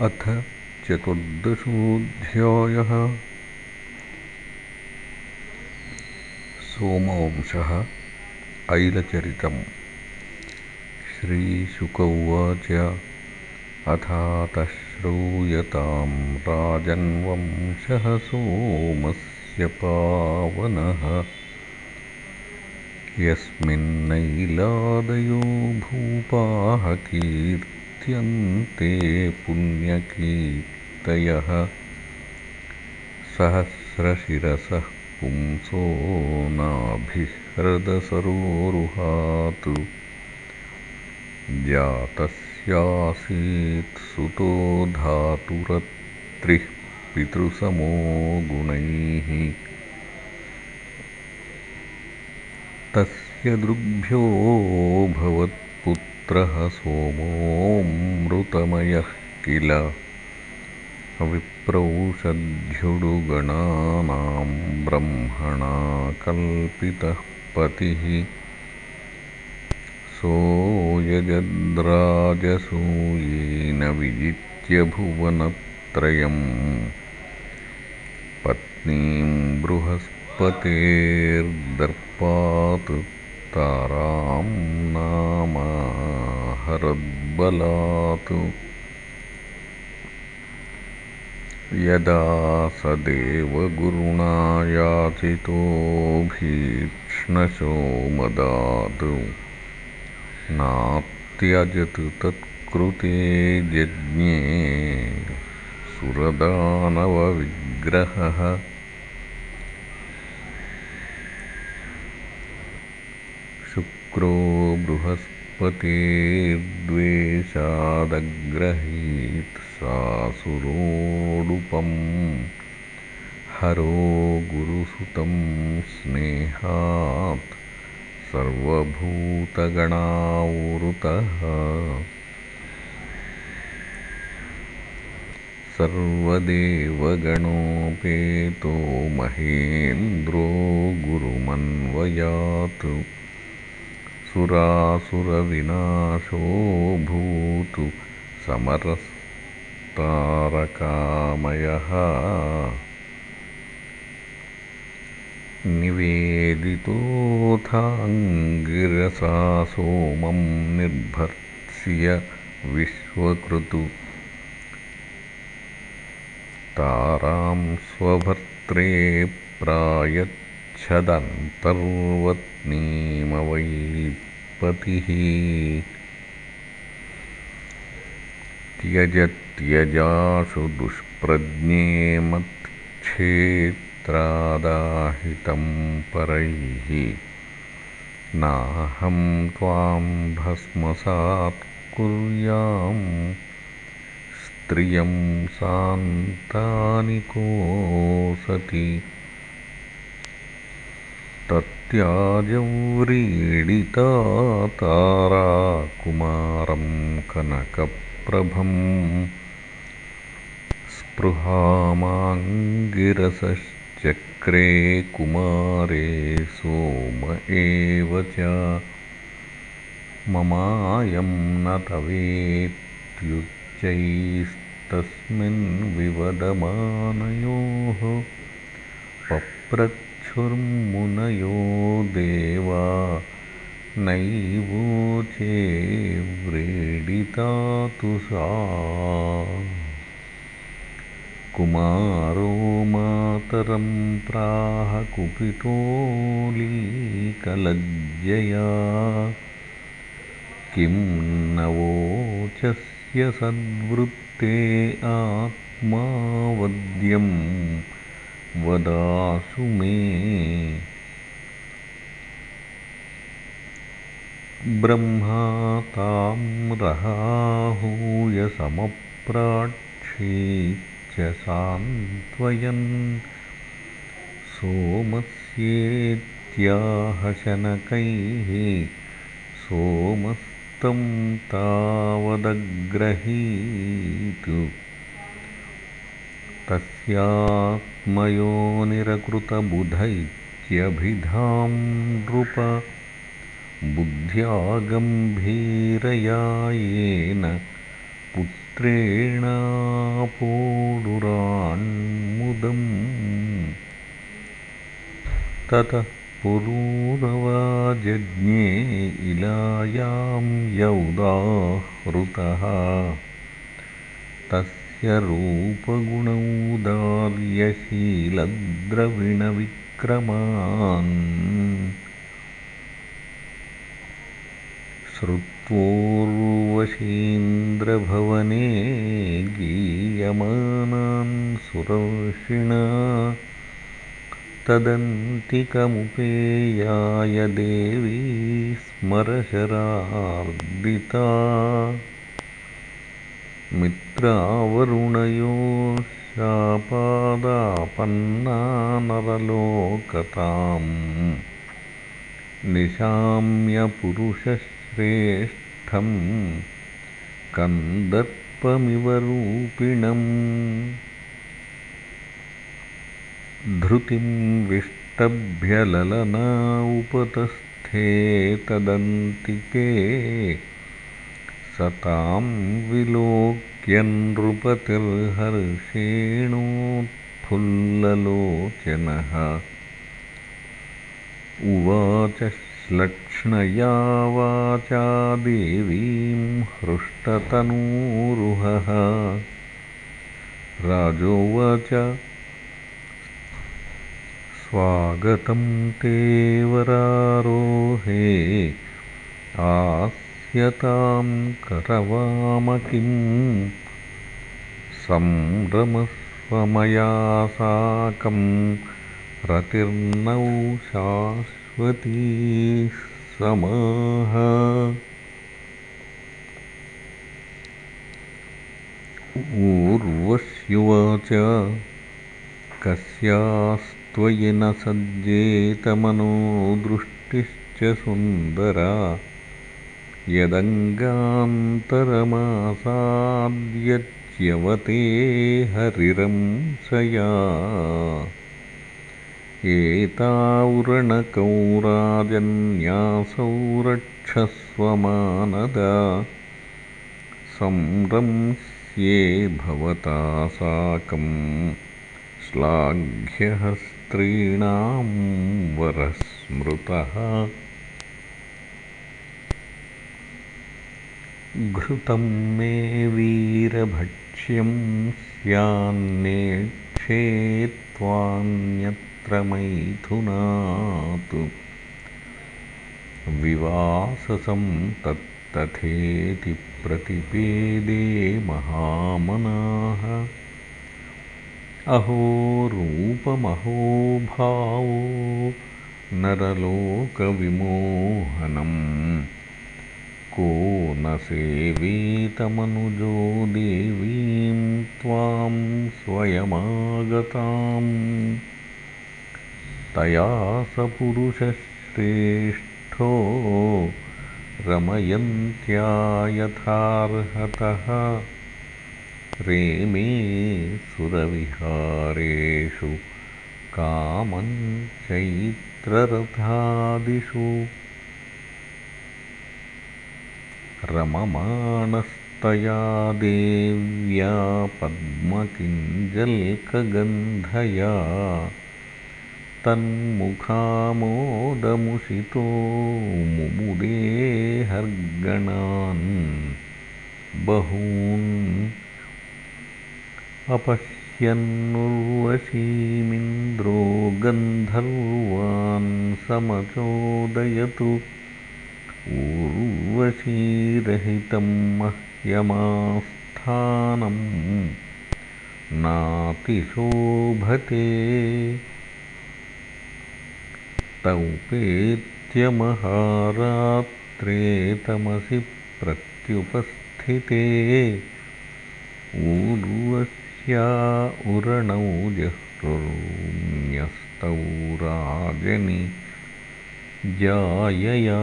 अथ चतुर्दशोऽध्यायः। सोमवंशः ऐलचरितम्। श्रीशुक उवाच अथातः श्रूयतां राजन्वंशः सोमस्य पावनः। यस्मिन्नैलादयो भूपाः कीर्ति त्यन्ते पुण्यकीर्तयः सहस्रशिरसः पुंसो नाभिहृदसरोरुहात्। जातस्यासीत् सुतो धातुरत्रिः पितृसमो गुणैः। तस्य दृग्भ्योऽभवत् पुत्रः सोमोऽमृतमयः किल? विप्रौषध्युडुगणानां ब्रह्मणा कल्पितः पतिः। सोऽयजद्राजसूयेन विजित्य भुवनत्रयम्। पत्नीं बृहस्पतेर्दर्पात् तारां नामाहरद्बलात् यदा स देवगुरुणा याचितो भीक्ष्णशोमदात् नात्यजत् तत्कृते यज्ञे सुरदानवविग्रहः शुक्रो सासुरोडुपम्। हरो गुरुसुतं स्नेहात् सर्वभूतगणावृतः। सर्वदेवगणोपेतो महेन्द्रो गुरुमन्वयात् सुरासुरविनाशोऽभूत् समरस्तारकामयः। निवेदितोऽथाङ्गिरसा सोमं निर्भर्त्स्य विश्वकृतु। तारां स्वभर्त्रे पतिः। त्यजत्यजाशु दुष्प्रज्ञे मत्क्षेत्रादाहितं परैः। नाहं त्वां भस्मसात् कुर्यां स्त्रियं सान्तानि कोऽसति तत्याजव्रीडिता तारा कुमारं कनकप्रभम् स्पृहामाङ्गिरसश्चक्रे कुमारे सोम एव च ममायं न तवेत्युच्चैस्तस्मिन् विवदमानयोः पप्र क्षुर्मुनयो देवा नैवोचे व्रीडिता तु सा कुमारो मातरं प्राहकुपितोऽलीकलज्जया किं न वोचस्य सद्वृत्ते आत्मावद्यम् वदाशु मे ब्रह्मा तां रहाहूयसमप्राक्षीच्च सान्त्वयन्। सोमस्येत्याहशनकैः सोमस्तं तावदग्रहीतु। तस्यात्मयोनिरकृतबुध इत्यभिधां नृप। बुद्ध्या गम्भीरया येन मित्रेणापोडुरान्मुदम् ततः पुरूरवाजज्ञे इलायां यौदाहृतः। तस्य रूपगुणौदार्यशीलद्रविणविक्रमान् श्रुत्वोर्वशीन्द्रभवने गीयमानान् सुरर्षिणा तदन्तिकमुपेयाय देवी स्मरशरार्दिता मित्रावरुणयोः शापादापन्ना नरलोकताम् निशाम्यपुरुषश्रेष्ठं कन्दर्पमिव रूपिणम् धृतिं विष्टभ्यललना उपतस्थे तदन्तिके स तां विलोक्यनृपतिर्हर्षेणोत्फुल्ललोचनः उवाच श्लक्ष्णया वाचा देवीं हृष्टतनूरुहः राजोवाच स्वागतं ते वरारोहे आस्यतां करवामकिं संभ्रमस्वमया साकं रतिर्नौ शाश्वती समाह ऊर्वश्युवाच कस्यास्त्वयि न सज्जेतमनो दृष्टिश्च सुन्दरा यदङ्गान्तरमासाद्यच्यवते हरिरंसया एतावृणकौराजन्यासौ रक्षस्वमानदा संरंस्ये भवता साकम् श्लाघ्यः वरः स्मृतः घृतं मे वीरभक्ष्यं स्यान्नेक्षे त्वान्यत्र मैथुनात्। विवाससं तत्तथेति प्रतिपेदे महामनाः। अहो रूपमहो भावो नरलोकविमोहनम् को न सेवेतमनुजो देवीं त्वां स्वयमागताम्। तया स पुरुषश्रेष्ठो रमयन्त्या यथार्हतः। रेमे सुरविहारेषु कामञ्चैत्ररथादिषु रममाणस्तया देव्या पद्मकिञ्जल्कगन्धया तन्मुखामोदमुषितो मुमुदे हर्गणान् बहून् अपश्यन्नुर्वशीमिन्द्रो गन्धर्वान् समचोदयतु ऊर्वशीरहितं मह्यमास्थानं नातिशोभते। तौपेत्यमहारात्रे तमसि प्रत्युपस्थिते। ऊर्वश्या उरणौ जह्रुन्यस्तौ राजनि जायया।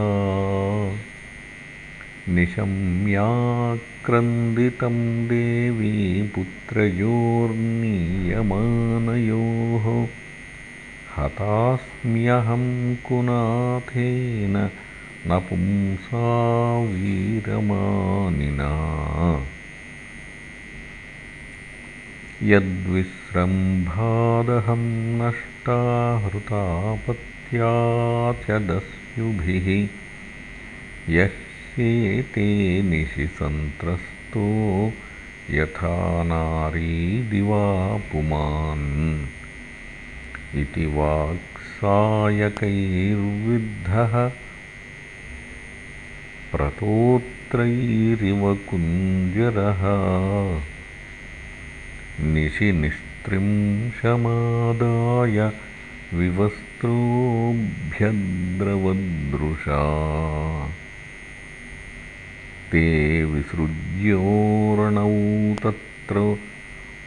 निशम्याक्रन्दितं देवी पुत्रयोर्नीयमानयोः। हतास्म्यहं कुनाथेन न पुंसा वीरमानिना। यद्विस्रम्भादहं नष्टा हृतापत्या दस्युभिः यस्येते निशि सन्त्रस्तो यथा नारीदिवा पुमान् इति वाक्सायकैर्विद्धः प्रतोत्रैरिव कुञ्जरः निशि निस्त्रिंशमादाय विवस्त्रोऽभ्यद्रवदृशा ते विसृज्योरणौ तत्र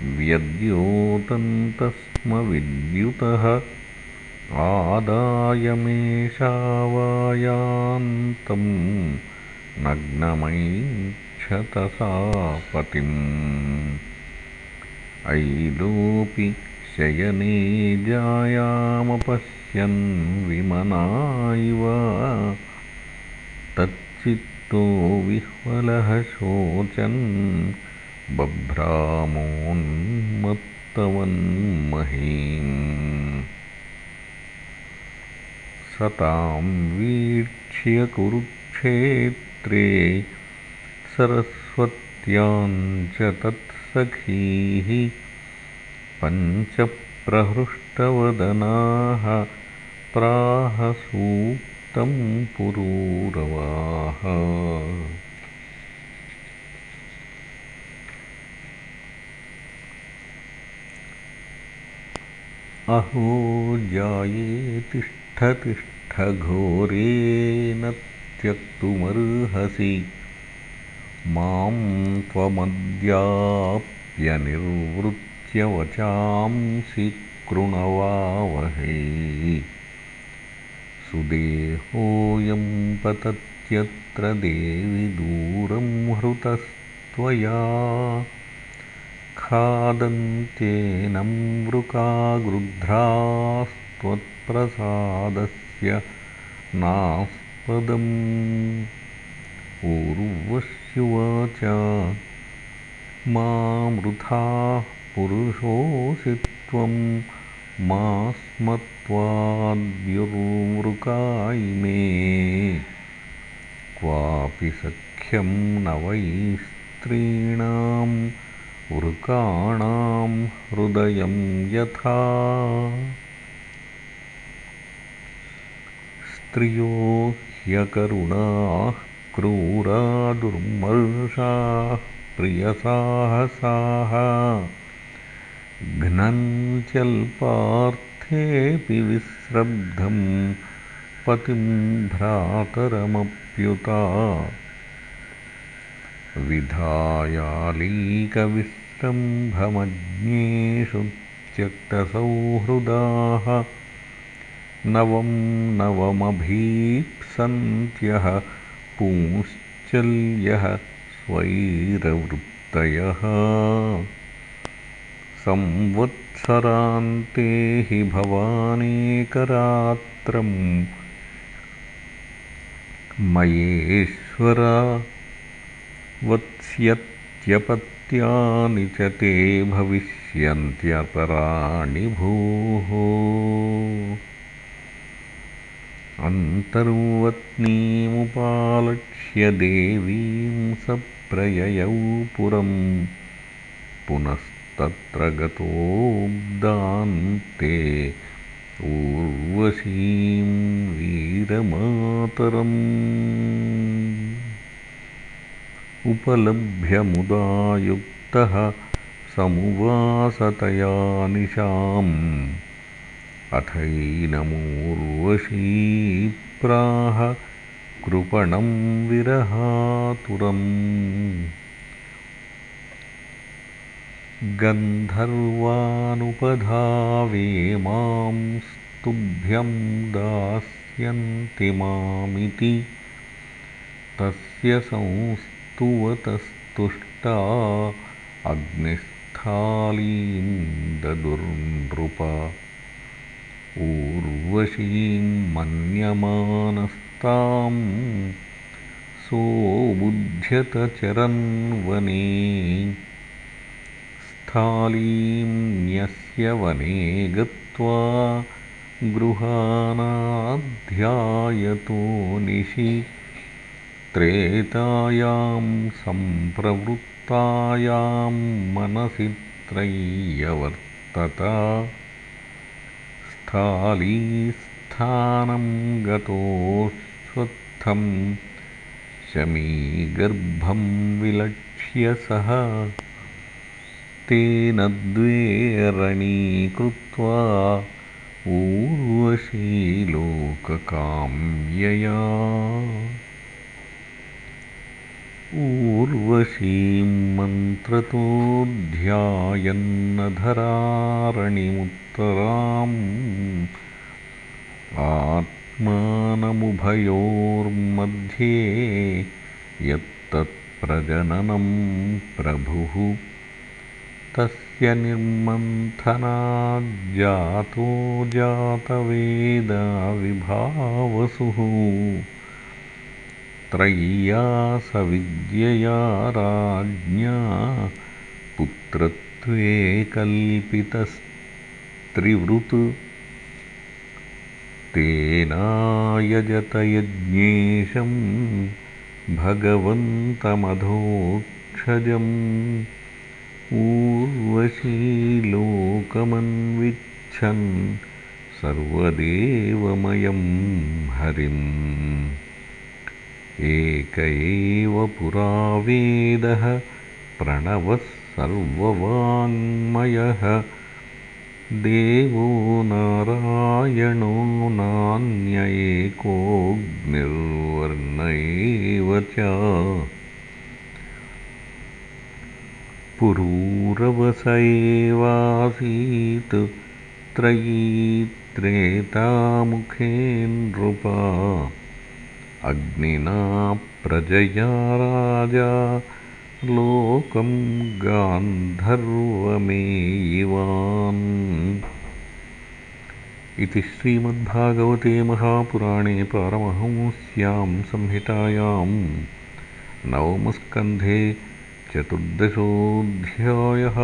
व्यद्योतन्तस्मविद्युतः। आदायमेषावायान्तम् नग्नमैक्षतसा पतिम् ऐलोऽपि शयने जायामपश्यन् विमना इव तच्चित्तो विह्वलः शोचन् बभ्रामोन्मत्तवन्महीम् स तां वीक्ष्य कुरुक्षेत्रे सरस्वत्यां च तत्सखीः। पञ्चप्रहृष्टवदनाः प्राहसूक्तं पुरूरवाः। अहो जाये तिष्ठ तिष्ठ घोरेण त्यक्तुमर्हसि। मां त्वमद्याप्यनिर्वृत्य वचांसि कृणवावहै सुदेहोऽयं पतत्यत्र देवि दूरं हृतस्त्वया। खादन्त्येनं वृकागृध्रास्त्वत्प्रसादस्य नास्पदम्। ऊर्वश्युवाच मामृथाः पुरुषोऽसि त्वं मा स्मत्वाद्युर्वृका इमे क्वापि सख्यं न वै स्त्रीणां वृकाणां हृदयं यथा। स्त्रियो ह्यकरुणाः क्रूरा दुर्मर्षाः प्रियसाहसाः घ्नन्त्यल्पार्थेऽपि विस्रब्धं पतिं भ्रातरमप्युता। विधायालीकविस्रम्भमज्ञेषु त्यक्तसौहृदाः नवं नवमभीप्सन्त्यः पुंश्चल्यः स्वैरवृत्तयः संवत्सरान्ते हि भवानेकरात्रम्। मयेश्वरा वत्स्यत्यपत्यानि च ते भविष्यन्त्यपराणि भोः अन्तर्वत्नीमुपालक्ष्य देवीं सप्रययौ पुरम् पुनस्तत्र गतोऽब्दान्ते ऊर्वशीं वीरमातरम्। उपलभ्य मुदा युक्तः समुवासतया निशाम्। अथैनमूर्वशीप्राह कृपणं विरहातुरम् गन्धर्वानुपधावे मां स्तुभ्यं दास्यन्ति मामिति। तस्य संस्तुवतस्तुष्टा अग्निस्थालीं ददुर्नृप ऊर्वशीं मन्यमानस्तां सोऽबुध्यत चरन्वने स्थालीं न्यस्य वने गत्वा गृहानाध्यायतो निशि। त्रेतायां सम्प्रवृत्तायां मनसि त्रय्यवर्तत। स्थालीस्थानं गतोऽश्वत्थं शमीगर्भं विलक्ष्य सः तेन द्वेरणीकृत्वा ऊर्वशीलोककाम्यया। ऊर्वशीं मन्त्रतोऽध्यायन्नधरारणिमुत्तराम् आत्मानमुभयोर्मध्ये यत्तत्प्रजननं प्रभुः तस्य निर्मन्थनाज्जातो जातवेदाविभावसुः। त्रय्या सविद्यया राज्ञा पुत्रत्वे कल्पितस्त्रिवृत्। तेनायजतयज्ञेशं भगवन्तमधोक्षजम् ऊर्वशीलोकमन्विच्छन् सर्वदेवमयं हरिम् एक एव पुरावेदः प्रणवः सर्ववाङ्मयः। देवो नारायणो नान्य एकोऽग्निर्वर्ण एव च पुरूरवस एवासीत् त्रयी त्रेतामुखे नृपा अग्निना प्रजया राजा लोकं गान्धर्वमेयिवान्। इति श्रीमद्भागवते महापुराणे पारमहंस्यां संहितायां नवमस्कन्धे चतुर्दशोऽध्यायः